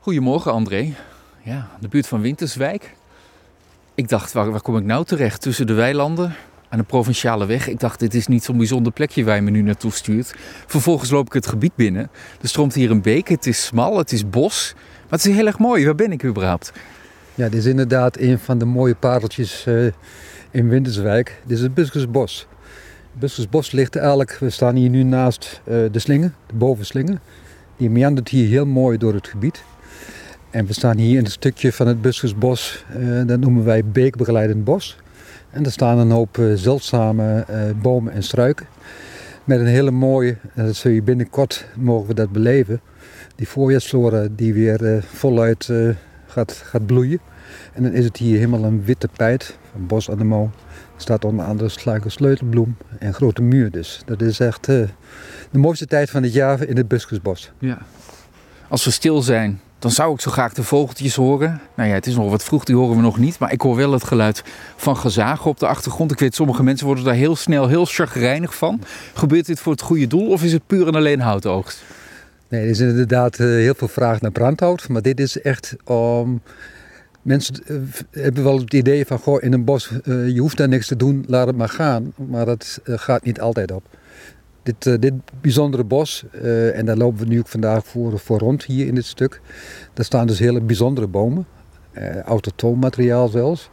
Goedemorgen André. Ja, de buurt van Winterswijk. Ik dacht, waar, waar kom ik nou terecht? Tussen de weilanden aan de provinciale weg. Ik dacht, dit is niet zo'n bijzonder plekje waar je me nu naartoe stuurt. Vervolgens loop ik het gebied binnen. Er stroomt hier een beek, het is smal, het is bos. Maar het is heel erg mooi. Waar ben ik überhaupt? Ja, dit is inderdaad een van de mooie pareltjes uh, in Winterswijk. Dit is het Buskersbos. Buskersbos ligt eigenlijk, we staan hier nu naast uh, de slingen, de bovenslingen. Die meandert hier heel mooi door het gebied. En we staan hier in een stukje van het Buskersbos, uh, dat noemen wij beekbegeleidend bos. En er staan een hoop uh, zeldzame uh, bomen en struiken. Met een hele mooie, en dat zul je binnenkort mogen we dat beleven, die voorjaarsflora die weer voluit gaat, gaat bloeien. En dan is het hier helemaal een witte pijt van bos anemoon. Er staat onder andere sluike sleutelbloem en grote muur dus. Dat is echt de mooiste tijd van het jaar in het Buskersbos. Ja. Als we stil zijn, dan zou ik zo graag de vogeltjes horen. Nou ja, het is nog wat vroeg, die horen we nog niet. Maar ik hoor wel het geluid van gezagen op de achtergrond. Ik weet, sommige mensen worden daar heel snel heel chagrijnig van. Gebeurt dit voor het goede doel of is het puur en alleen houtoogst? Nee, er is inderdaad uh, heel veel vraag naar brandhout. Maar dit is echt om... Um, mensen uh, hebben wel het idee van, goh, in een bos, uh, je hoeft daar niks te doen, laat het maar gaan. Maar dat gaat niet altijd op. Dit, uh, dit bijzondere bos, uh, en daar lopen we nu ook vandaag voor, rond hier in dit stuk. Daar staan dus hele bijzondere bomen, uh, autotoon zelfs.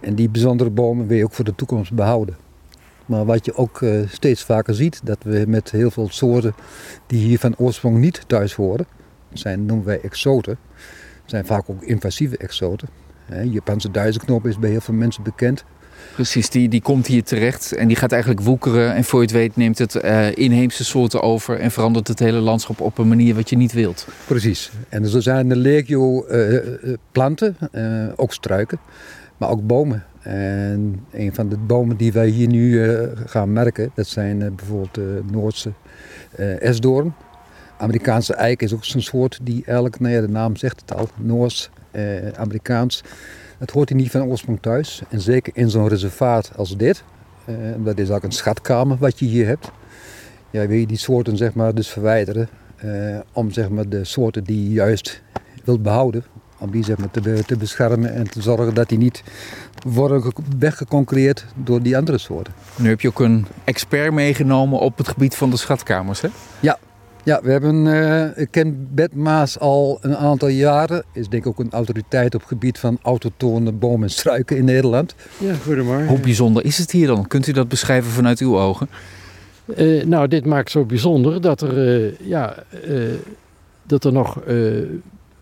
En die bijzondere bomen wil je ook voor de toekomst behouden. Maar wat je ook steeds vaker ziet, dat we met heel veel soorten die hier van oorsprong niet thuis horen, zijn, noemen wij exoten, zijn vaak ook invasieve exoten. Japanse duizendknop is bij heel veel mensen bekend. Precies, die, die komt hier terecht en die gaat eigenlijk woekeren. En voor je het weet neemt het uh, inheemse soorten over en verandert het hele landschap op een manier wat je niet wilt. Precies. En zo zijn er legio uh, planten, uh, ook struiken, maar ook bomen. En een van de bomen die wij hier nu gaan merken, dat zijn bijvoorbeeld de Noordse esdoorn. Amerikaanse eik is ook zo'n soort die eigenlijk, nou ja, de naam zegt het al, Noors, Amerikaans. Het hoort hier niet van oorsprong thuis. En zeker in zo'n reservaat als dit. Uh, dat is ook een schatkamer wat je hier hebt. Ja, wil je die soorten zeg maar, dus verwijderen. Uh, om zeg maar, de soorten die je juist wilt behouden. Om die zeg maar, te, te beschermen en te zorgen dat die niet worden weggeconcurreerd door die andere soorten. Nu heb je ook een expert meegenomen op het gebied van de schatkamers, hè? Ja, ja, we hebben, uh, ik ken Bert Maas al een aantal jaren. Is denk ik ook een autoriteit op het gebied van autochtone bomen en struiken in Nederland. Ja, goedemorgen. Hoe bijzonder is het hier dan? Kunt u dat beschrijven vanuit uw ogen? Uh, nou, dit maakt zo bijzonder dat er, uh, ja, dat er nog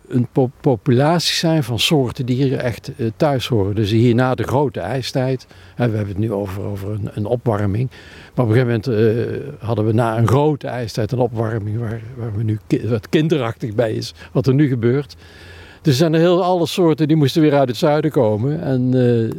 een po populatie zijn van soorten die hier echt thuis horen. Dus hier na de grote ijstijd, en we hebben het nu over, over een, een opwarming. Maar op een gegeven moment uh, hadden we na een grote ijstijd een opwarming waar, waar we nu wat kinderachtig bij is, wat er nu gebeurt. Dus er zijn heel alle soorten die moesten weer uit het zuiden komen. En, uh,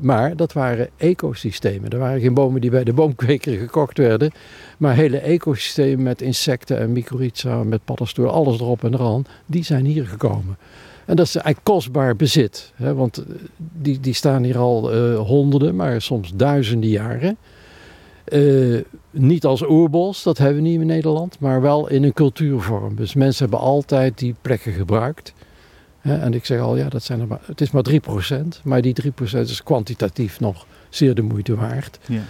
maar dat waren ecosystemen. Er waren geen bomen die bij de boomkweker gekocht werden. Maar hele ecosystemen met insecten en mycorrhiza, met paddenstoelen, alles erop en eraan. Die zijn hier gekomen. En dat is eigenlijk kostbaar bezit. Hè, want die, die staan hier al uh, honderden, maar soms duizenden jaren. Uh, niet als oerbos, dat hebben we niet in Nederland, maar wel in een cultuurvorm. Dus mensen hebben altijd die plekken gebruikt. En ik zeg al, ja, dat zijn er maar, het is maar 3%, maar die 3% is kwantitatief nog zeer de moeite waard. Ja.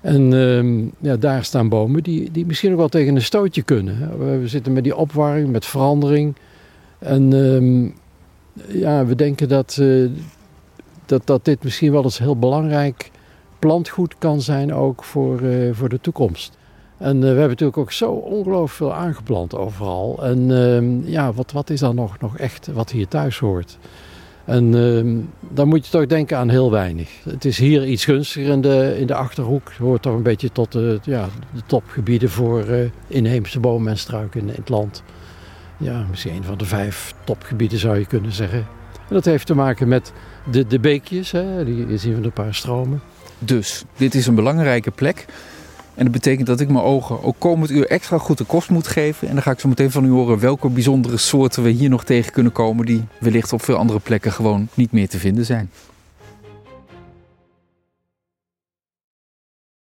En um, ja, daar staan bomen die, die misschien ook wel tegen een stootje kunnen. We, we zitten met die opwarming, met verandering. En um, ja, we denken dat, uh, dat, dat dit misschien wel eens heel belangrijk plantgoed kan zijn ook voor, uh, voor de toekomst. En uh, we hebben natuurlijk ook zo ongelooflijk veel aangeplant overal. En uh, ja, wat, wat is dan nog, nog echt wat hier thuis hoort? En uh, dan moet je toch denken aan heel weinig. Het is hier iets gunstiger in de, in de Achterhoek. Het hoort toch een beetje tot de, ja, de topgebieden voor uh, inheemse bomen en struiken in, in het land. Ja, misschien een van de vijf topgebieden zou je kunnen zeggen. En dat heeft te maken met de, de beekjes, hè, die zien we een paar stromen. Dus, dit is een belangrijke plek. En dat betekent dat ik mijn ogen ook komend uur extra goed de kost moet geven. En dan ga ik zo meteen van u horen welke bijzondere soorten we hier nog tegen kunnen komen. die wellicht op veel andere plekken gewoon niet meer te vinden zijn.